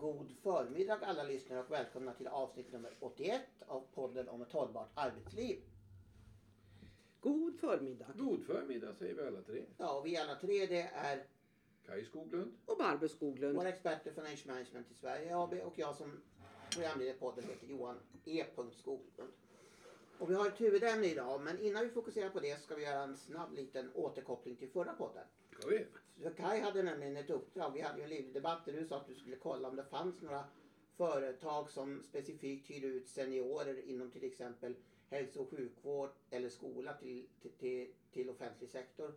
God förmiddag alla lyssnare och välkomna till avsnitt nummer 81 av podden om ett hållbart arbetsliv. God förmiddag. God förmiddag säger vi alla tre. Ja, och vi alla tre det är Kaj Skoglund. Och Barbro Skoglund. våra experter från Age Management i Sverige AB och jag som programledare i podden heter Johan E. Skoglund. Och vi har ett huvudämne idag men innan vi fokuserar på det ska vi göra en snabb liten återkoppling till förra podden. Ska vi? För Kai hade nämligen ett uppdrag. Vi hade ju en livlig debatt där du sa att du skulle kolla om det fanns några företag som specifikt hyr ut seniorer inom till exempel hälso och sjukvård eller skola till, till, till, offentlig sektor.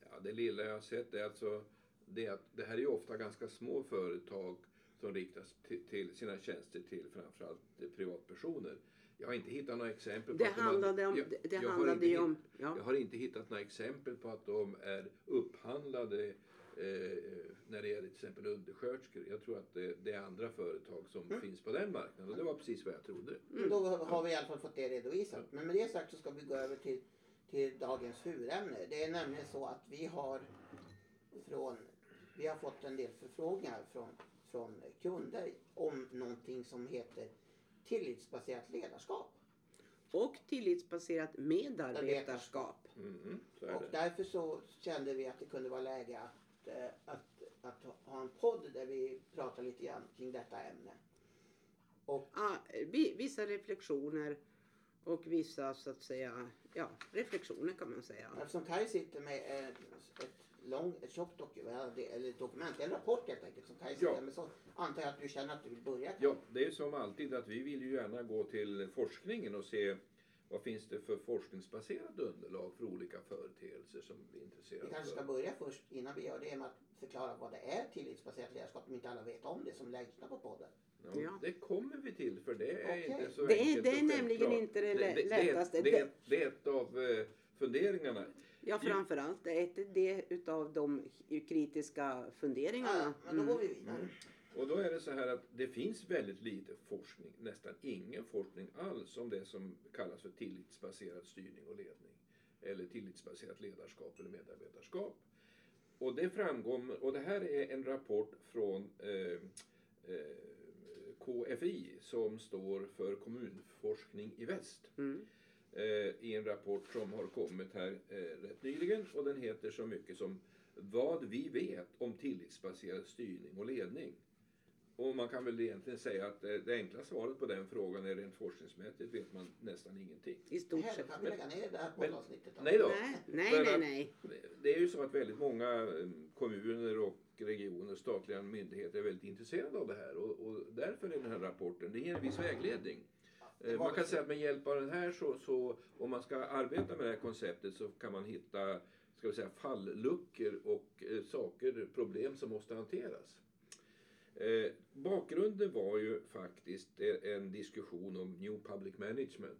Ja, det lilla jag har sett är alltså det att det här är ju ofta ganska små företag som riktas till, sina tjänster till framförallt privatpersoner. Jag har inte hittat några exempel på Det att de har- handlade om- jag, det jag har handlade hitt- om- ja. Jag har inte hittat några exempel på att de är upphandlade eh, när det gäller till exempel undersköterskor. Jag tror att det, det är andra företag som Mm. finns på den marknaden och det var precis vad jag trodde. Men Då har vi i alla fall fått det redovisat. Men med det sagt så ska vi gå över till, till dagens huvudämne. Det är nämligen så att vi har från vi har fått en del förfrågningar från, från kunder om någonting som heter tillitsbaserat ledarskap. Och tillitsbaserat medarbetarskap. Mm, Och därför så kände vi att det kunde vara läge att, eh, att, att ha en podd där vi pratar lite grann kring detta ämne. Och Ah, vi- vissa reflektioner och vissa så att säga, ja, reflektioner kan man säga. eftersom Kaj sitter med ett, ett, lång, ett tjockt dokument, eller dokument, en rapport helt enkelt som Kaj sitter Ja. så antar jag att du känner att du vill börja. Ja, det är som alltid att vi vill ju gärna gå till forskningen och se vad finns det för forskningsbaserat underlag för olika företeelser som vi är Vi intresserade kanske ska av. börja först innan vi gör det med att förklara vad det är tillitsbaserat ledarskap om inte alla vet om det som lyssnar på podden. Ja, Ja. Det kommer vi till för det är Okej. inte så Det är- enkelt det är nämligen inte det, det, lättaste. Det, det, det är ett av eh, funderingarna. Ja, framförallt det är ett det utav de kritiska Ja, funderingarna. men då går Mm. vi vidare. Och då är det så här att det finns väldigt lite forskning, nästan ingen forskning alls om det som kallas för tillitsbaserad styrning och ledning. Eller tillitsbaserat ledarskap eller medarbetarskap. Och det framgår, och det här är en rapport från eh, eh, KFI som står för Kommunforskning i väst. Mm. Eh, I en rapport som har kommit här eh, rätt nyligen och den heter så mycket som Vad vi vet om tillitsbaserad styrning och ledning. Och man kan väl egentligen säga att eh, det enkla svaret på den frågan är rent forskningsmässigt vet man nästan ingenting. I stort sett. kan vi lägga ner det här poddavsnittet. då. Nej då. Nej, nej, nej. Det är ju så att väldigt många kommuner och regioner och statliga myndigheter är väldigt intresserade av det här och, och därför är den här rapporten, det ger en viss vägledning. Eh, Man kan säga att med hjälp av den här så, så om man ska arbeta med det här konceptet så kan man hitta ska vi säga, falluckor och eh, saker, problem som måste hanteras. Eh, bakgrunden var ju faktiskt eh, en diskussion om New Public Management.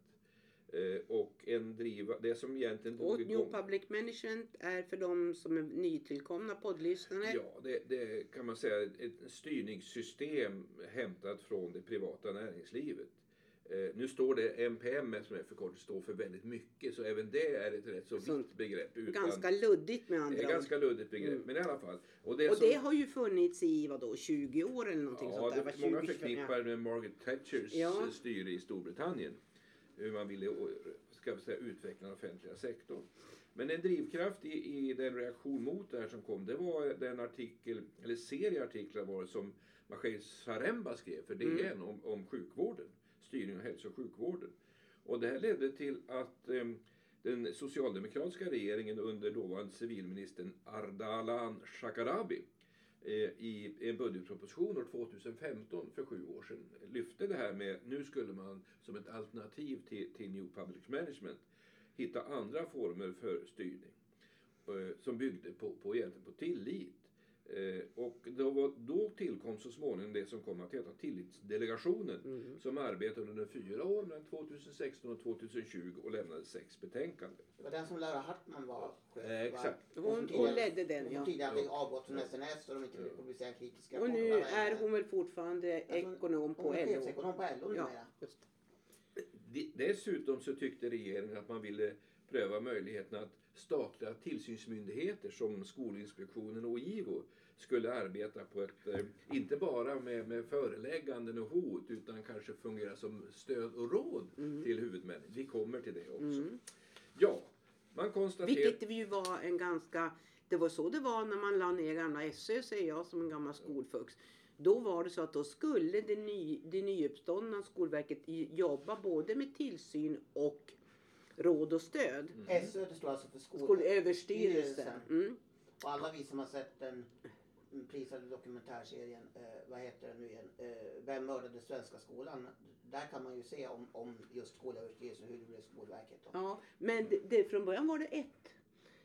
Eh, och en driva, det som egentligen Och New igång- Public Management är för de som är nytillkomna poddlyssnare. Ja, det, det kan man säga ett styrningssystem hämtat från det privata näringslivet. Eh, nu står det NPM som är förkortat står för väldigt mycket så även det är ett rätt så vitt begrepp. Utan, Ganska luddigt med andra ord. ganska luddigt begrepp, Mm. men i alla fall. Och det, Och som, det har ju funnits i vadå, 20 år eller någonting ja, sånt där. det, många 20, förknippar med Margaret Thatchers Ja. styre i Storbritannien. Hur man ville ska vi säga, utveckla den offentliga sektorn. Men en drivkraft i, i den reaktion mot det här som kom, det var den artikel, eller serie artiklar var det som Maciej Saremba skrev för DN Mm. om, om sjukvården, styrning av hälso och sjukvården. Och det här ledde till att ehm, den socialdemokratiska regeringen under dåvarande civilministern Ardalan Shekarabi eh, i en budgetproposition år 2015 för sju år sedan lyfte det här med nu skulle man som ett alternativ till, till New Public Management hitta andra former för styrning eh, som byggde på, på, egentligen på tillit. Eh, och då, var, då tillkom så småningom det som kom att heta Tillitsdelegationen Mm. som arbetade under fyra år mellan 2016 och 2020 och lämnade sex betänkanden. Det var den som Laura Hartman var chef Eh, exakt. för. Hon, hon ledde den Hon ja. tidigare hade avgått från SNS och de inte ville publicera kritiska Och nu är hon väl fortfarande Alltså, ekonom på Hon är LO. chefsekonom på LO Ja, just. Dessutom så tyckte regeringen att man ville pröva möjligheten att statliga tillsynsmyndigheter som Skolinspektionen och IVO skulle arbeta på ett, eh, inte bara med, med förelägganden och hot utan kanske fungera som stöd och råd till huvudmännen. Vi kommer till det också. Mm. Ja, man konstaterar... Vilket ju var en ganska... Det var så det var när man la ner gamla SÖ, säger jag som en gammal skolfux. Då var det så att då skulle det, ny, det nyuppståndna Skolverket jobba både med tillsyn och råd och stöd. SÖ det står alltså för skol... Skolöverstyrelsen. Styrelsen. Mm. Och alla vi som har sett den prisade dokumentärserien, eh, vad heter den nu igen, eh, Vem mördade svenska skolan? Där kan man ju se om, om just Skolöverstyrelsen, hur det blev Skolverket. Då. Ja, men det, det, från början var det ett.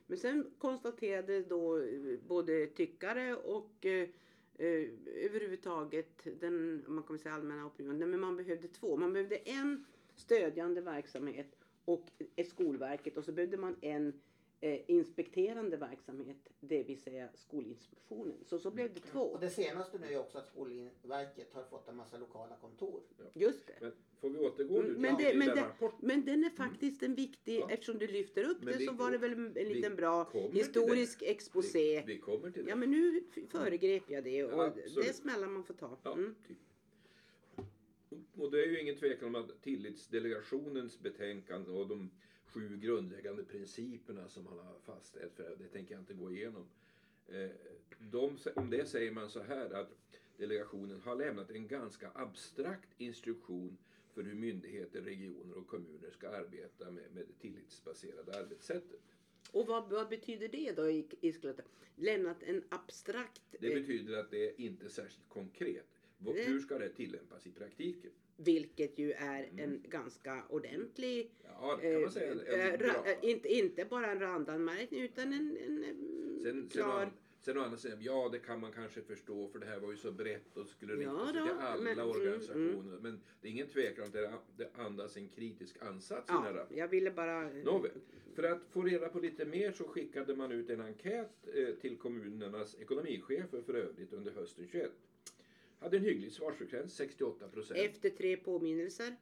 Men sen konstaterade då eh, både tyckare och eh, eh, överhuvudtaget den man kan säga allmänna opinionen, men man behövde två. Man behövde en stödjande verksamhet och ett Skolverket och så behövde man en eh, inspekterande verksamhet, det vill säga Skolinspektionen. Så så blev det två. Och det senaste nu är också att Skolverket har fått en massa lokala kontor. Just det. Men får vi återgå nu Mm, men till det- men den det-? Men den är faktiskt en viktig, Ja. eftersom du lyfter upp Men det så var det väl en, liten bra historisk exposé. Vi, vi kommer till det. Ja men nu föregrep jag det och Absolut. det är smällar man får ta. Ja, Mm. typ. Och det är ju ingen tvekan om att tillitsdelegationens betänkande och de sju grundläggande principerna som han har fastställt, för det tänker jag inte gå igenom. Eh, De, om det säger man så här att delegationen har lämnat en ganska abstrakt instruktion för hur myndigheter, regioner och kommuner ska arbeta med, med det tillitsbaserade arbetssättet. Och vad, vad betyder det då i, i Lämnat en abstrakt, Det eh, betyder att det är inte särskilt konkret. Det- Hur ska det tillämpas i praktiken? vilket ju är en ganska ordentlig Ja, man säga. Eh, ra- eh, inte, inte bara en randanmärkning utan en, en, en Sen, klar... sen å andra sidan, ja det kan man kanske förstå för det här var ju så brett och skulle rikta Ja sig till alla men- mm, organisationer. Men det är ingen tvekan att det, det andas en kritisk ansats i den här Ja, jag ville bara... Nåväl, för att få reda på lite mer så skickade man ut en enkät eh, till kommunernas ekonomichefer för övrigt under hösten 21. Hade en hygglig svarsfrekvens, 68 procent. Efter tre påminnelser.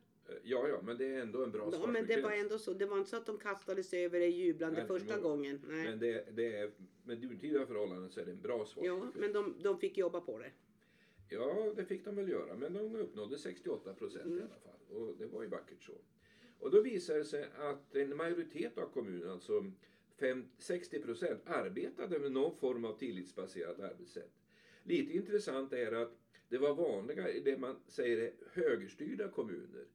Ja, ja, men det är ändå en bra Ja, svarsfrekvens. men det var ändå så. Det var inte så att de kastade sig över det jublande Nej, första men- gången. Nej. Men det, det är, med nutida förhållanden så är det en bra Ja, svarsfrekvens. men de, de fick jobba på det. Ja, det fick de väl göra, men de uppnådde 68 procent Mm. i alla fall. Och det var ju vackert så. Och då visade det sig att en majoritet av kommunerna, alltså fem- 60 procent, arbetade med någon form av tillitsbaserat arbetssätt. Lite intressant är att det var vanliga i det man säger högerstyrda kommuner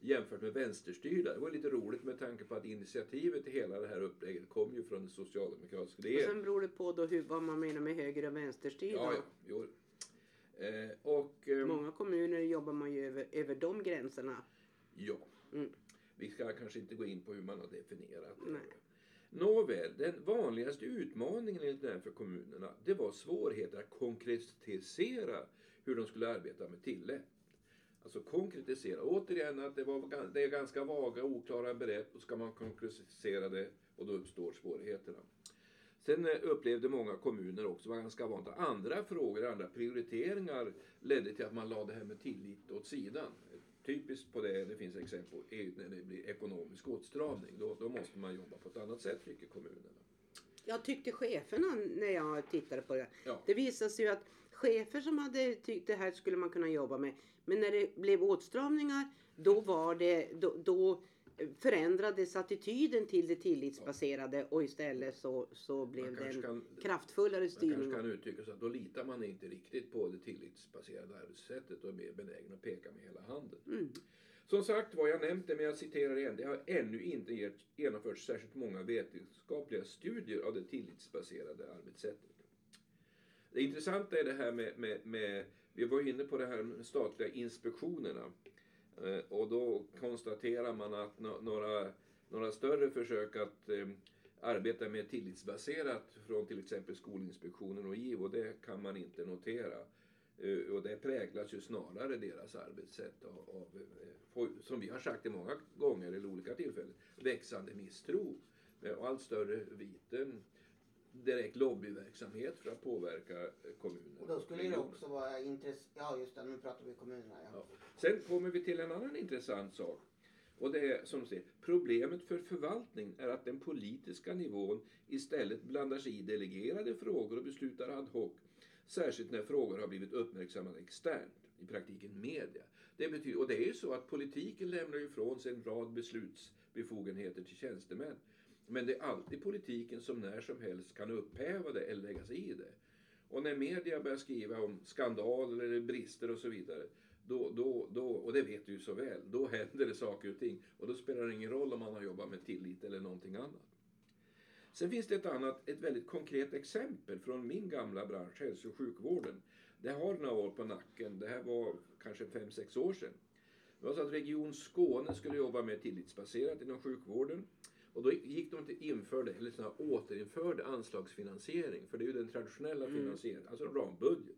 jämfört med vänsterstyrda. Det var lite roligt med tanke på att initiativet till hela det här upplägget kom ju från den socialdemokratiska Och regeringen. sen beror det på då hur, vad man menar med höger och vänsterstyrda. Ja, ja. Eh, och... ehm, Många kommuner jobbar man ju över, över de gränserna. Ja. Mm. Vi ska kanske inte gå in på hur man har definierat det. Nej. Nåväl, den vanligaste utmaningen enligt den för kommunerna det var svårigheter att konkretisera hur de skulle arbeta med tillägg. Alltså konkretisera. Återigen att det, var, det är ganska vaga oklara begrepp och ska man konkretisera det och då uppstår svårigheterna. Sen eh, upplevde många kommuner också, var ganska vant att andra frågor, andra prioriteringar ledde till att man lade det här med tillit åt sidan. Typiskt på det, det finns exempel på, är när det blir ekonomisk åtstramning. Då, då måste man jobba på ett annat sätt tycker kommunerna. Jag tyckte cheferna när jag tittade på det. Ja. Det visade sig ju att chefer som hade tyckt det här skulle man kunna jobba med. Men när det blev åtstramningar då var det, då, då förändrades attityden till det tillitsbaserade och istället så, så blev Man det en kan, kraftfullare man styrning. kanske kan uttrycka så att då litar man inte riktigt på det tillitsbaserade arbetssättet och är mer benägen att peka med hela handen. Mm. Som sagt vad jag nämnt det, men jag citerar igen. Det har ännu inte genomförts särskilt många vetenskapliga studier av det tillitsbaserade arbetssättet. Det intressanta är det här med, med, med vi var inne på det här med statliga inspektionerna. Eh, och då konstaterar man att några, några större försök att eh, arbeta mer tillitsbaserat från till exempel Skolinspektionen och IVO, det kan man inte notera. Eh, Och det präglas ju snarare deras arbetssätt av, av eh, som vi har sagt det många gånger eller olika tillfällen, växande misstro eh, och allt större viten, direkt lobbyverksamhet för att påverka eh, kommuner. Och då skulle det också vara intressant, ja just det, nu pratar vi kommunerna. Ja. Ja. Sen kommer vi till en annan intressant sak. Och det är som säger, problemet för förvaltning är att den politiska nivån istället blandar sig i delegerade frågor och beslutar ad hoc Särskilt när frågor har blivit uppmärksammade externt, i praktiken media. Det betyder, och det är ju så att politiken lämnar ifrån sig en rad beslutsbefogenheter till tjänstemän. Men det är alltid politiken som när som helst kan upphäva det eller lägga sig i det. Och när media börjar skriva om skandaler eller brister och så vidare, då, då, då, och det vet du ju så väl, då händer det saker och ting. Och då spelar det ingen roll om man har jobbat med tillit eller någonting annat. Sen finns det ett annat, ett väldigt konkret exempel från min gamla bransch, hälso och sjukvården. Det har några år på nacken, det här var kanske 5-6 år sedan. Det var så att Region Skåne skulle jobba mer tillitsbaserat inom sjukvården. Och då gick de till införde, eller såna, återinförde anslagsfinansiering, för det är ju den traditionella Mm. finansieringen, alltså en rambudget.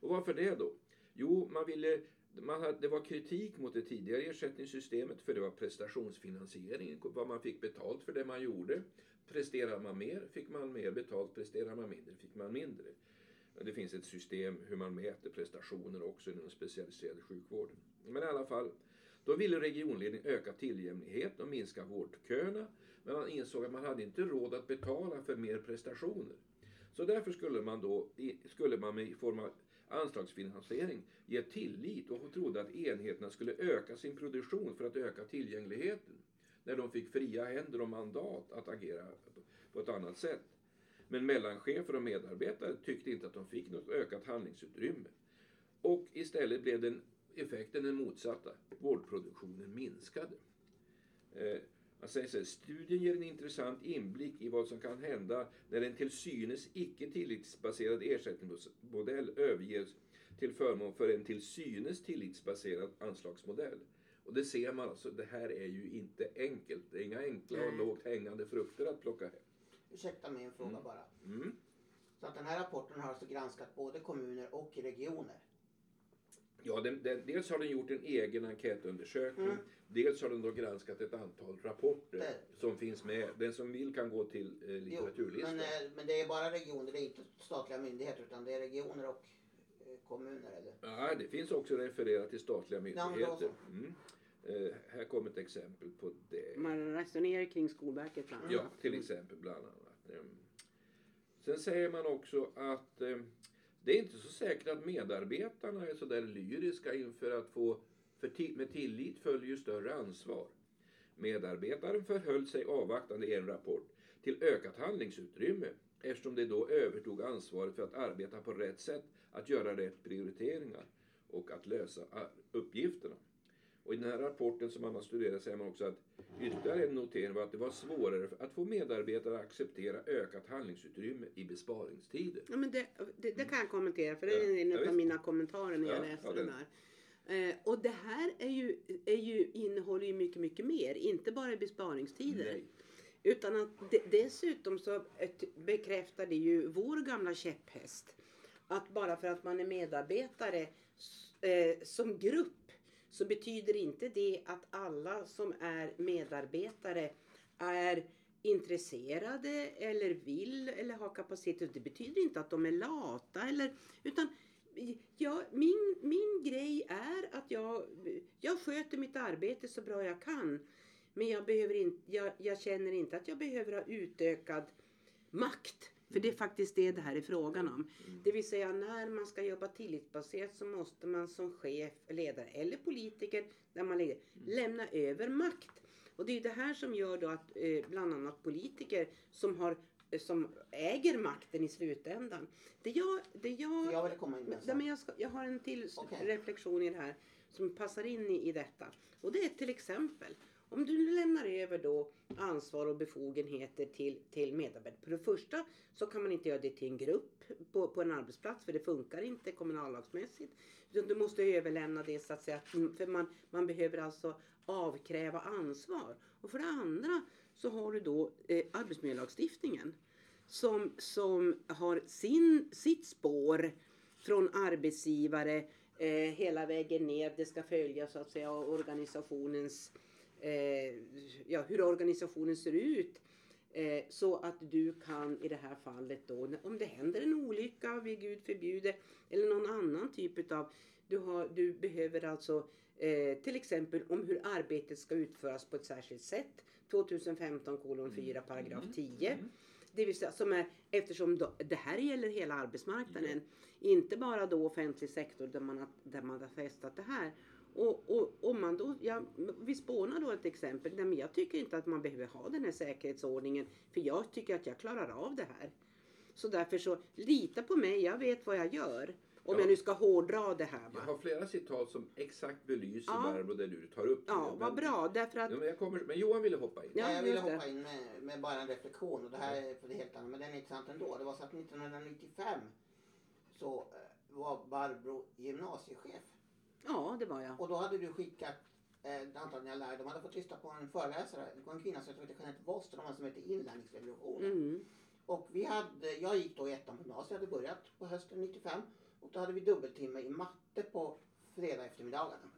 Och varför det då? Jo, man ville, man hade, det var kritik mot det tidigare ersättningssystemet för det var prestationsfinansiering, vad man fick betalt för det man gjorde. Presterar man mer fick man mer betalt, presterar man mindre fick man mindre. Det finns ett system hur man mäter prestationer också inom den specialiserade sjukvården. Men i alla fall, då ville regionledningen öka tillgängligheten och minska vårdköerna. Men man insåg att man hade inte råd att betala för mer prestationer. Så därför skulle man då, i- skulle man med form av anslagsfinansiering ge tillit och trodde att enheterna skulle öka sin produktion för att öka tillgängligheten. När de fick fria händer och mandat att agera på ett annat sätt. Men mellanchefer och medarbetare tyckte inte att de fick något ökat handlingsutrymme. Och istället blev den effekten den motsatta. Vårdproduktionen minskade. Eh, man säger så här, studien ger en intressant inblick i vad som kan hända när en till synes icke tillitsbaserad ersättningsmodell överges till förmån för en till synes tillitsbaserad anslagsmodell. Och det ser man alltså, det här är ju inte enkelt. Det är inga enkla och lågt hängande frukter att plocka hem. Ursäkta mig en fråga Mm. bara. Mm. Så att den här rapporten har alltså granskat både kommuner och regioner. Ja, den, den, dels har den gjort en egen enkätundersökning. Mm. Dels har den då granskat ett antal rapporter Det- som finns med. Den som vill kan gå till eh, litteraturlistan. men, eh, men det är bara regioner, det är inte statliga myndigheter utan det är regioner och eh, kommuner eller? Ja, det finns också refererat till statliga Ja, myndigheter. Mm. Eh, här kommer ett exempel på det. Man resonerar kring Skolverket bland Ja, annat. till exempel bland annat. Ehm, Sen säger man också att eh, det är inte så säkert att medarbetarna är så där lyriska inför att få, för med tillit följer ju större ansvar. Medarbetaren förhöll sig avvaktande i en rapport till ökat handlingsutrymme eftersom det då övertog ansvaret för att arbeta på rätt sätt, att göra rätt prioriteringar och att lösa ah, uppgifterna. Och i den här rapporten som man har studerat säger man också att ytterligare en notering var att det var svårare att få medarbetare att acceptera ökat handlingsutrymme i besparingstider. Ja, men det, det, det kan jag kommentera för det är en ja, av mina kommentarer när jag Ja, läste ja, den där. Eh, och det här är ju, är ju, innehåller ju mycket, mycket mer. Inte bara i besparingstider. Nej. Utan att de, dessutom så bekräftar det ju vår gamla käpphäst. Att bara för att man är medarbetare eh, som grupp så betyder inte det att alla som är medarbetare är intresserade eller vill eller har kapacitet. Det betyder inte att de är lata eller utan ja, min, min grej är att jag, jag sköter mitt arbete så bra jag kan. Men jag, behöver in, jag, jag känner inte att jag behöver ha utökad makt. För det är faktiskt det det här är frågan om. Det vill säga när man ska jobba tillitsbaserat så måste man som chef, ledare eller politiker där man ligger, lämna över makt. Och det är det här som gör då att eh, bland annat politiker som, har, eh, som äger makten i slutändan. Det jag, det jag, Jag vill komma in med men jag, ska, jag har en till Okej. reflektion i det här som passar in i, i detta. Och det är till exempel om du lämnar över då ansvar och befogenheter till, till medarbetare. För det första så kan man inte göra det till en grupp på, på en arbetsplats för det funkar inte kommunallagsmässigt. Utan du måste överlämna det så att säga. För man, man behöver alltså avkräva ansvar. Och för det andra så har du då eh, arbetsmiljölagstiftningen som, som har sin, sitt spår från arbetsgivare eh, hela vägen ner. Det ska följa så att säga organisationens, ja, hur organisationen ser ut. Eh, så att du kan i det här fallet då, om det händer en olycka, vid Gud förbjude, eller någon annan typ utav, du, har, du behöver alltså eh, till exempel om hur arbetet ska utföras på ett särskilt sätt, 2015 kolon 4 paragraf 10. det vill säga som är, eftersom då, det här gäller hela arbetsmarknaden. Inte bara då offentlig sektor där man har, där man har testat det här. Och, och om man då, ja, vi spånar då ett exempel. Nej, men jag tycker inte att man behöver ha den här säkerhetsordningen. För jag tycker att jag klarar av det här. Så därför så, lita på mig, jag vet vad jag gör. Om Ja. jag nu ska hårdra det här. Jag Va? har flera citat som exakt belyser Ja. Barbro det du tar upp. Ja, vad Men- bra. Därför att Ja, men, jag kommer, men Johan ville hoppa in. Ja, Ja, jag ville hoppa in med, med bara en reflektion och det här är för det helt annat, men den är intressant ändå. Det var så att 1995 så eh, var Barbro gymnasiechef Ja, det var jag. och då hade du skickat eh, dina lärare, de hade fått lyssna på en föreläsare, det var en kvinna som hette Jeanette Woster, de som hette Inlärningsrevolutionen. Mm. Och vi hade, jag gick då i ettan på gymnasiet, jag hade börjat på hösten 95 och då hade vi dubbeltimme i matte på fredag eftermiddagarna.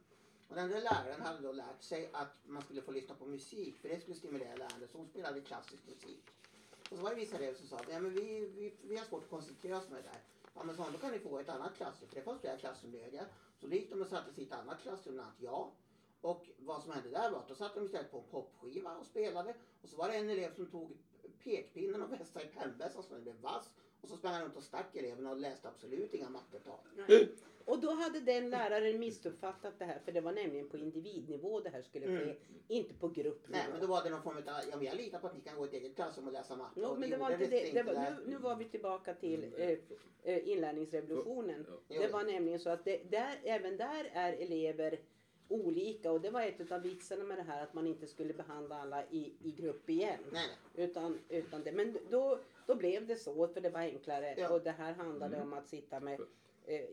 Och den där läraren hade då lärt sig att man skulle få lyssna på musik för det skulle stimulera lärandet så hon spelade klassisk musik. Och så var det vissa elever som sa ja, men vi, vi, vi har svårt att koncentrera oss med det där. Ja men så då kan ni få ett annat klassrum för det fanns flera klassrum lediga. Så då gick de och satte sig i ett annat klassrum, bland annat jag. Och vad som hände där var att då satte de istället på en popskiva och spelade. Och så var det en elev som tog pekpinnen och vässade i pennvässan så den blev vass. Och så sprang han runt och stack eleverna och läste absolut inga mattetal. Och då hade den läraren missuppfattat det här för det var nämligen på individnivå det här skulle ske. Mm. Inte på gruppnivå. Nej men då var det någon form av, ja men jag litar på att ni kan gå i ett eget klassrum och läsa matte. Och men det var inte det. det var, nu, nu var vi tillbaka till eh, eh, inlärningsrevolutionen. Det var nämligen så att det, där, även där är elever olika och det var ett av vitserna med det här att man inte skulle behandla alla i, i grupp igen. Nej. Utan, utan det. Men då, då blev det så för det var enklare Ja. och det här handlade Mm. om att sitta med,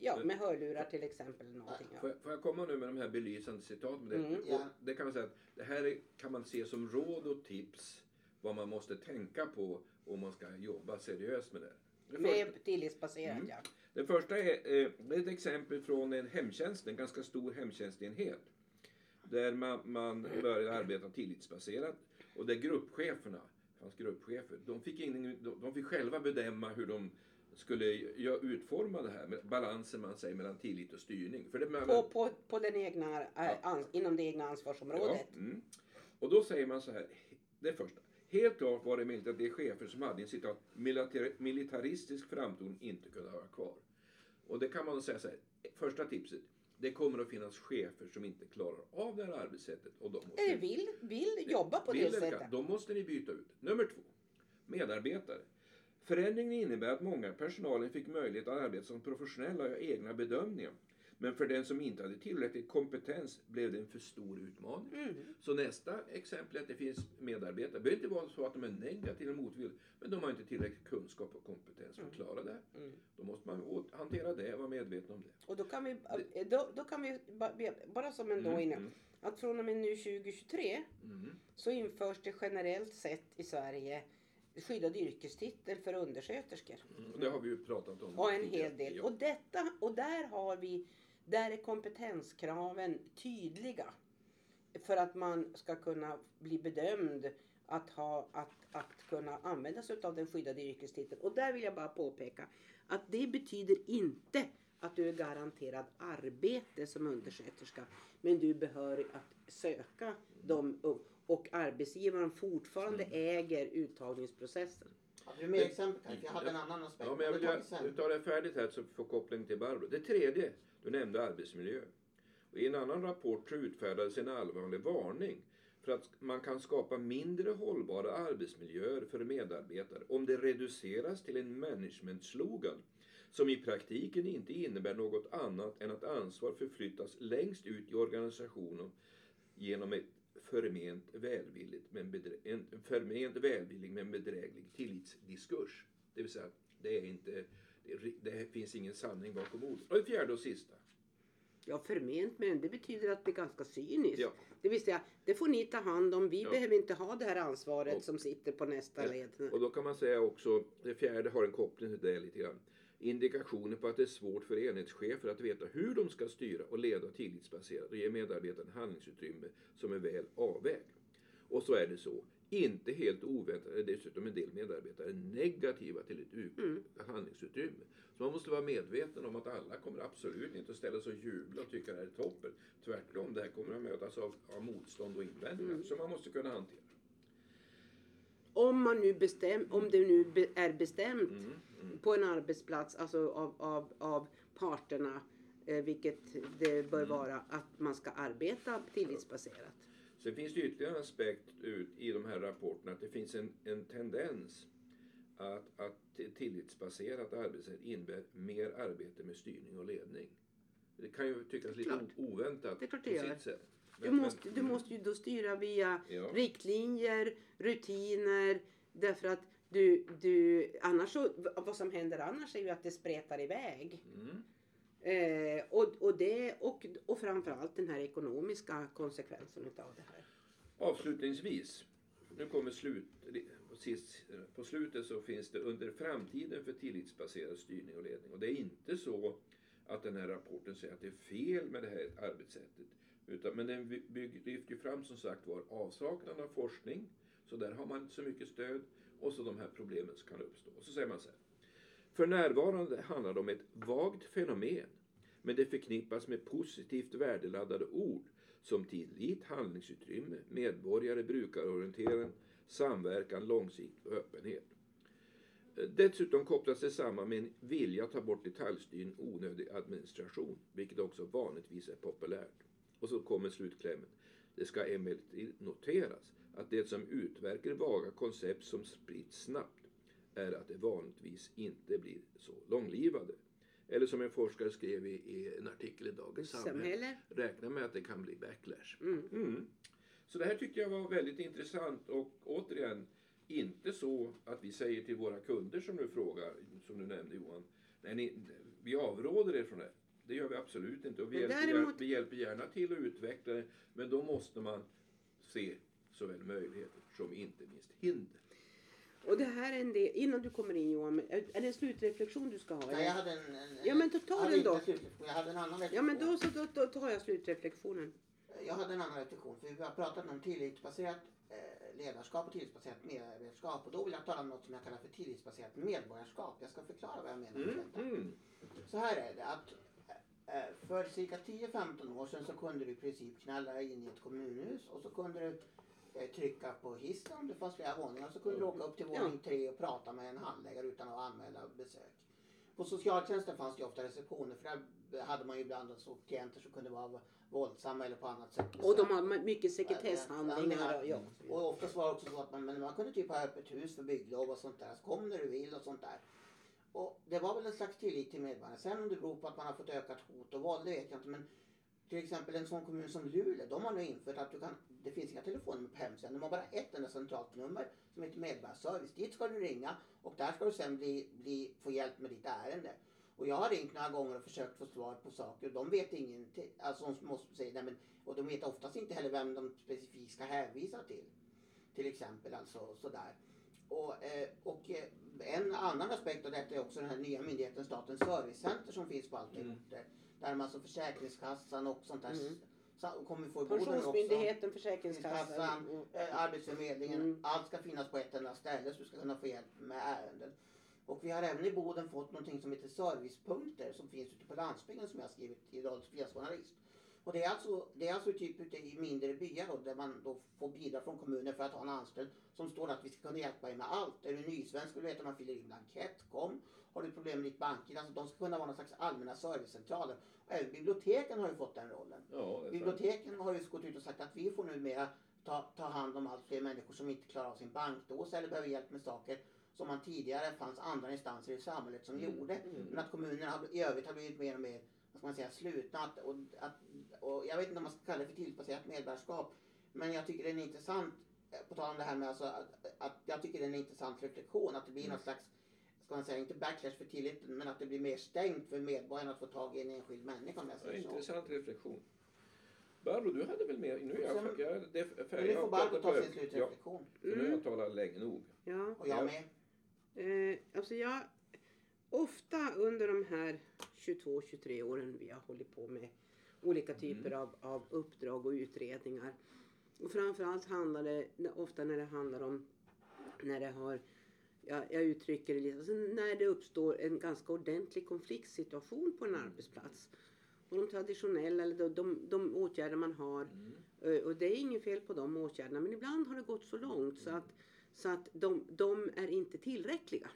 ja, med hörlurar till exempel. Någonting, Får ja. jag, får jag komma nu med de här belysande citaten? Det, Mm. Ja. det kan man säga att det här är, kan man se som råd och tips vad man måste tänka på om man ska jobba seriöst med det. Det Med tillitsbaserat Mm. ja. det första är, eh, det är ett exempel från en hemtjänst, en ganska stor hemtjänstenhet. Där man, man började arbeta tillitsbaserat och där gruppcheferna, det fanns gruppchefer, de fick, ingen, de, de fick själva bedöma hur de skulle gö- utforma det här, med balansen man säger mellan tillit och styrning. För det, På, på, på den egna, eh, ans, inom det egna ansvarsområdet. Ja, mm. Och då säger man så här, det första. Helt klart var det emellertid att de chefer som hade en citat militaristisk framtoning inte kunde vara kvar. Och det kan man säga så här, första tipset. Det kommer att finnas chefer som inte klarar av det här arbetssättet. Och de måste, Eller vill, vill jobba på vill det sättet. kan, Då måste ni byta ut. Nummer två. Medarbetare. Förändringen innebär att många i personalen fick möjlighet att arbeta som professionella och göra egna bedömningar. Men för den som inte hade tillräcklig kompetens blev det en för stor utmaning. Mm. Så nästa exempel är att det finns medarbetare. Det behöver inte vara så att de är negativa eller motvilliga. Men de har inte tillräcklig kunskap och kompetens för att klara det. Mm. Då måste man hantera det och vara medveten om det. Och då kan vi, då, då kan vi bara som en då Mm, inne, mm, att från och med nu 2023 mm. så införs det generellt sett i Sverige skyddad yrkestitel för undersköterskor. Mm. Det har vi ju pratat om. Och en hel del. Ja. Och, detta, och där har vi, där är kompetenskraven tydliga. För att man ska kunna bli bedömd att, ha, att, att kunna använda sig av den skyddade yrkestiteln. Och där vill jag bara påpeka att det betyder inte att du är garanterad arbete som undersköterska. Men du är behörig att söka dem och, arbetsgivaren fortfarande äger uttagningsprocessen. Hade du mer exempel kanske? Jag hade en annan aspekt. Ja, men jag vill tar vi göra- sen. ta det färdigt här så får koppling till Barbro. Det tredje, du nämnde arbetsmiljö. Och I en annan rapport så utfärdades en allvarlig varning för att man kan skapa mindre hållbara arbetsmiljöer för medarbetare om det reduceras till en management-slogan som i praktiken inte innebär något annat än att ansvar förflyttas längst ut i organisationen genom ett förment välvilligt men en förment välvillig men bedräglig tillitsdiskurs. Det vill säga, det är inte, det, finns ingen sanning bakom orden. Och det fjärde och sista. Ja, förment, men det betyder att det är ganska cyniskt. Ja. Det vill säga, det får ni ta hand om. Vi Ja. behöver inte ha det här ansvaret Och- som sitter på nästa Ja, led. Och då kan man säga också, det fjärde har en koppling till det lite grann. Indikationer på att det är svårt för enhetschefer att veta hur de ska styra och leda tillitsbaserat och ge medarbetarna handlingsutrymme som är väl avvägt. Och så är det så, inte helt oväntat är dessutom en del medarbetare negativa till ett Mm. handlingsutrymme. Så man måste vara medveten om att alla kommer absolut inte att ställa sig och jubla och tycka det här är toppen. Tvärtom, det här kommer att mötas av, av motstånd och invändningar Mm. som man måste kunna hantera. Om man nu bestäm, om det nu be, är bestämt Mm, mm. på en arbetsplats, alltså av, av, av parterna, eh, vilket det bör Mm. vara, att man ska arbeta tillitsbaserat. Sen finns det ytterligare en aspekt ut i de här rapporterna att det finns en, en tendens att, att tillitsbaserat arbetssätt innebär mer arbete med styrning och ledning. Det kan ju tyckas lite Klart. oväntat Det är klart på det gör. sitt sätt. Du måste, du måste ju då styra via Ja. riktlinjer, rutiner, därför att du, du, annars så, vad som händer annars är ju att det spretar iväg. Mm. Eh, och, och, det, och, och framförallt den här ekonomiska konsekvensen utav det här. Avslutningsvis, nu kommer slut, sist, på slutet så finns det under framtiden för tillitsbaserad styrning och ledning. Och det är inte så att den här rapporten säger att det är fel med det här arbetssättet. Utan, men den lyfter ju fram som sagt var avsaknad av forskning. Så där har man inte så mycket stöd. Och så de här problemen som kan uppstå. Och så säger man så här. För närvarande handlar det om ett vagt fenomen. Men det förknippas med positivt värdeladdade ord som tillit, handlingsutrymme, medborgare, brukarorientering, samverkan, långsiktighet och öppenhet. Dessutom kopplas det samman med en vilja att ta bort detaljstyrning och onödig administration, vilket också vanligtvis är populärt. Och så kommer slutklämmen. Det ska emellertid noteras att det som utverkar vaga koncept som sprids snabbt är att det vanligtvis inte blir så långlivade. Eller som en forskare skrev i, i en artikel i Dagens Samhälle. räkna med att det kan bli backlash. Mm. Mm. Så det här tyckte jag var väldigt intressant och återigen inte så att vi säger till våra kunder som du frågar, som du nämnde Johan, nej, ni, vi avråder er från det. Det gör vi absolut inte och vi, hjälper, däremot- gärna, vi hjälper gärna till att utveckla det men då måste man se såväl möjligheter som inte minst hinder. Och det här är en del, innan du kommer in Johan, är det en slutreflektion du ska ha? Nej, jag hade en, en, Ja, men ta- ta den då. Jag hade en annan Ja men reflektion. då, så, då, då tar jag slutreflektionen. Jag hade en annan reflektion. För vi har pratat om tillitsbaserat eh, ledarskap och tillitsbaserat medborgarskap. Och då vill jag tala om något som jag kallar för tillitsbaserat medborgarskap. Jag ska förklara vad jag menar med Mm. detta. Mm. Så här är det att för cirka 10-15 år sedan så kunde du i princip knalla in i ett kommunhus och så kunde du eh, trycka på hissen om det fanns flera våningar så kunde du åka upp till våning tre och prata med en handläggare utan att anmäla besök. På socialtjänsten fanns det ofta receptioner för där hade man ju ibland klienter som kunde vara våldsamma eller på annat sätt. Och de har mycket sekretesshandlingar. Och, ja. Och oftast var det också så att man, man kunde typ ha öppet hus för bygglov och sånt där. Så kom när du vill och sånt där. Och det var väl en slags tillit till medborgarna. Sen om det beror på att man har fått ökat hot och våld, det vet jag inte. Men till exempel en sån kommun som Luleå, de har nu infört att du kan, det finns inga telefonnummer på hemsidan. De har bara ett enda centralt nummer som heter medborgarservice. Dit ska du ringa och där ska du sen bli, bli, få hjälp med ditt ärende. Och jag har ringt några gånger och försökt få svar på saker och de vet ingenting. Alltså de måste säga, nej men, och de vet oftast inte heller vem de specifikt ska hänvisa till. Till exempel alltså sådär. Och, eh, och eh, en annan aspekt av detta är också den här nya myndigheten Statens servicecenter som finns på allt Mm. Där man alltså Försäkringskassan och sånt där Mm. kommer få i borden också. Pensionsmyndigheten, Försäkringskassan. Och- eh, Arbetsförmedlingen. Mm. Allt ska finnas på ett enda ställe så du ska kunna få hjälp med ärenden. Och vi har även i Boden fått någonting som heter servicepunkter som finns ute på landsbygden som jag har skrivit i Radio Sveas journalist. Och det är alltså, det är alltså typ ute i mindre byar då, där man då får bidrag från kommunen för att ha en anställd som står att vi ska kunna hjälpa dig med allt. Är du nysvensk vill du veta om man fyller i blankett, kom. Har du problem med ditt bank alltså de ska kunna vara någon slags allmänna servicecentraler. Och även biblioteken har ju fått den rollen. Ja. Biblioteken har ju gått ut och sagt att vi får numera ta, ta hand om allt fler människor som inte klarar av sin bankdås eller behöver hjälp med saker som man tidigare fanns andra instanser i samhället som Mm. gjorde. Mm. Men att kommunerna har, i övrigt har blivit mer och mer vad ska man säga, slutna. Att, och, att, och jag vet inte om man ska kalla det för tillbaserat medborgarskap. Men jag tycker det är en intressant, på tal om det här med alltså, att, att jag tycker det är en intressant reflektion att det blir Mm. något slags ska man säga, inte backlash för tilliten, men att det blir mer stängt för medborgarna att få tag i en enskild människa om jag Ja, säger så. intressant reflektion. Barbro, du hade väl mer? Nu är jag, Sen- jag, det, för, Men nu jag får Barbro ta sin Ja, slutreflektion. för nu har Mm. jag talat länge nog. Ja. Och jag Ja. med. Eh, alltså jag, ofta under de här 22-23 åren vi har hållit på med olika typer Mm. av, av uppdrag och utredningar. Och framförallt handlar det ofta när det handlar om när det har Ja, jag uttrycker det lite, alltså när det uppstår en ganska ordentlig konfliktsituation på en Mm. arbetsplats. Och de traditionella, eller de, de, de åtgärder man har, Mm. Eh, Och det är inget fel på de åtgärderna men ibland har det gått så långt så att Så att de, de är inte tillräckliga.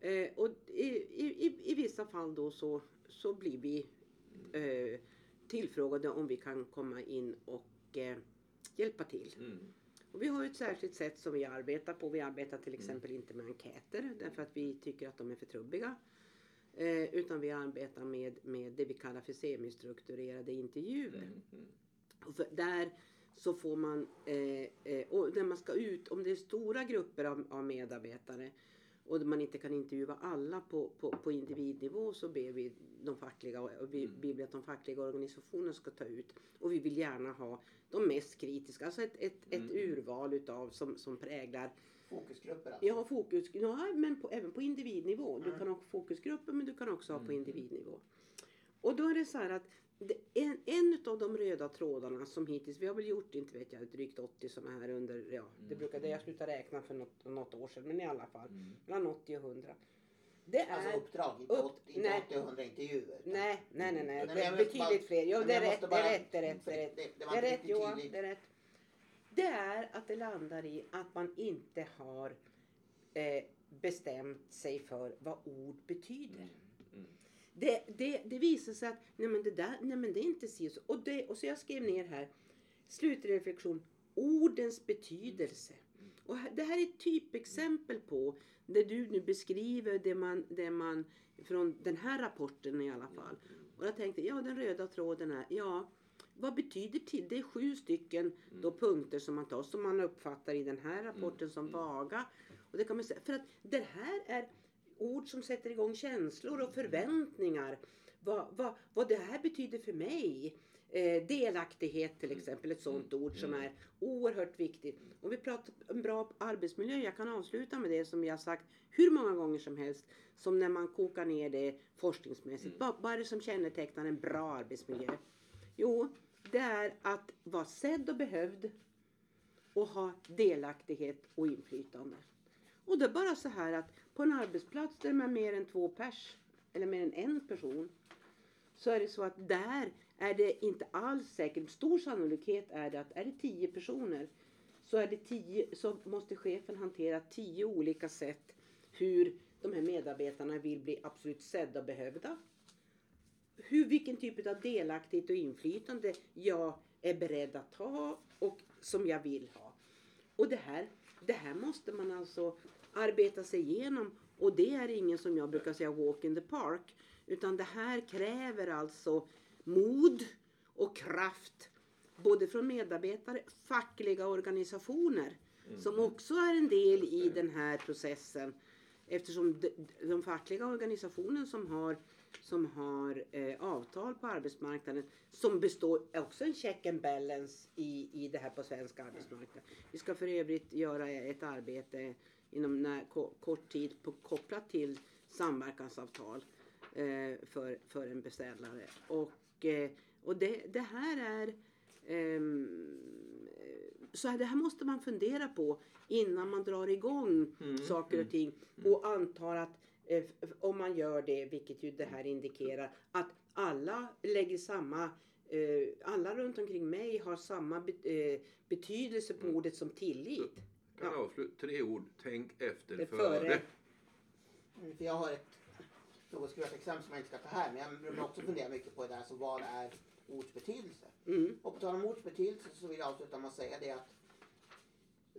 Eh, och i, i, i vissa fall då så, så blir vi eh, tillfrågade om vi kan komma in och eh, hjälpa till. Mm. Och vi har ett särskilt sätt som vi arbetar på. Vi arbetar till Mm. exempel inte med enkäter därför att vi tycker att de är för trubbiga. Eh, utan vi arbetar med, med det vi kallar för semistrukturerade intervjuer. Mm. Mm. Och för där så får man, eh, eh, och när man ska ut, om det är stora grupper av, av medarbetare och man inte kan intervjua alla på, på, på individnivå så ber vi de fackliga, och vi, Mm. vi att de fackliga organisationerna ska ta ut. Och vi vill gärna ha de mest kritiska, alltså ett, ett, ett Mm. urval utav som, som präglar Fokusgrupper alltså. har fokus, ja, men på, även på individnivå. Du Mm. kan ha fokusgrupper men du kan också ha på Mm. individnivå. Och då är det så här att en, en av de röda trådarna som hittills, vi har väl gjort inte vet jag, drygt 80 sådana här under, ja det Mm. brukade jag sluta räkna för något, något år sedan men i alla fall Mm. mellan 80 och 100. Det är, Alltså uppdrag, inte, Upp- åt- inte nej. 80 och 100 intervjuer. nej, nej, nej, nej, det är betydligt fler. Jo det är rätt, det är rätt, det är rätt, det är rätt. Det, det Det var är inte rätt Johan, det är rätt. Det är att det landar i att man inte har eh, bestämt sig för vad ord betyder. Mm. Det, det, det visar sig att nej men det, där, nej men det är inte si och det, och så jag skrev ner här, slutreflektion, ordens betydelse. Och här- det här är ett typexempel på det du nu beskriver, det man, det man från den här rapporten i alla fall. Och jag tänkte, ja den röda tråden är, ja vad betyder till? Det är sju stycken då punkter som man tar som man uppfattar i den här rapporten som vaga. Och det kan man säga, för att det här är ord som sätter igång känslor och förväntningar. Vad, vad, vad det här betyder för mig. Eh, delaktighet till exempel, ett sånt ord som är oerhört viktigt. Om vi pratar om bra arbetsmiljö, jag kan avsluta med det som jag har sagt hur många gånger som helst. Som när man kokar ner det forskningsmässigt. Vad, vad är det som kännetecknar en bra arbetsmiljö? Jo, det är att vara sedd och behövd och ha delaktighet och inflytande. Och det är bara så här att på en arbetsplats där man är mer än två pers eller mer än en person så är det så att där är det inte alls säkert, stor sannolikhet är det att är det tio personer så, är det tio, så måste chefen hantera tio olika sätt hur de här medarbetarna vill bli absolut sedda och behövda. Hur, vilken typ av delaktighet och inflytande jag är beredd att ta och som jag vill ha. Och det här, det här måste man alltså arbeta sig igenom och det är ingen som jag brukar säga walk in the park. Utan det här kräver alltså mod och kraft både från medarbetare, fackliga organisationer som också är en del i den här processen. Eftersom de, de fackliga organisationen som har, som har eh, avtal på arbetsmarknaden som består också en check and balance i, i det här på svensk arbetsmarknad. Vi ska för övrigt göra ett arbete inom när, ko, kort tid på, kopplat till samverkansavtal eh, för, för en beställare. Och, eh, och det, det här är ehm, så här, det här måste man fundera på innan man drar igång Mm, saker mm, och ting och antar att om man gör det, vilket ju det här indikerar, att alla lägger samma eh, alla runt omkring mig har samma be, eh, betydelse på Mm. ordet som tillit. Kan avsluta tre ord. Tänk efter Det före. före. Mm, jag har ett något skrivet exempel som jag inte ska ta här, men jag brukar också fundera mycket på det där, alltså vad är ords betydelse? Mm. Och på tal om ords betydelse så vill jag avsluta med att säga det att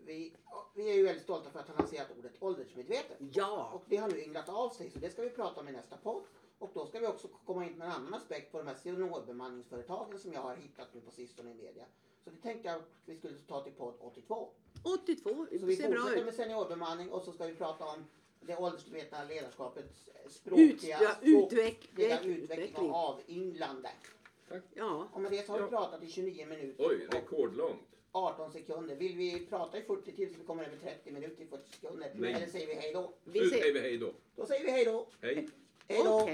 vi, vi är ju väldigt stolta för att ha lanserat ordet åldersmedveten. Ja, Och det har nu ynglat av sig, så det ska vi prata om i nästa podd. Och då ska vi också komma in med en annan aspekt på de här seniorbemanningsföretagen som jag har hittat nu på sistone i media. Så det tänkte jag att vi skulle ta till podd 82. 82, Så vi ser bra fortsätter ut. med seniorbemanning och så ska vi prata om det åldersmedvetna ledarskapets eh, Ut, språkliga, ja, språkliga utveckling. utveckling och avyndlande. Ja, Och med det så har vi pratat i 29 minuter Oj, och rekordlångt. 18 sekunder. Vill vi prata i 40 till så vi kommer över 30 minuter i 40 sekunder? Nej. Eller säger vi hej då? vi Nu säger vi hej då. Då säger vi hej då. Hej. Hej då.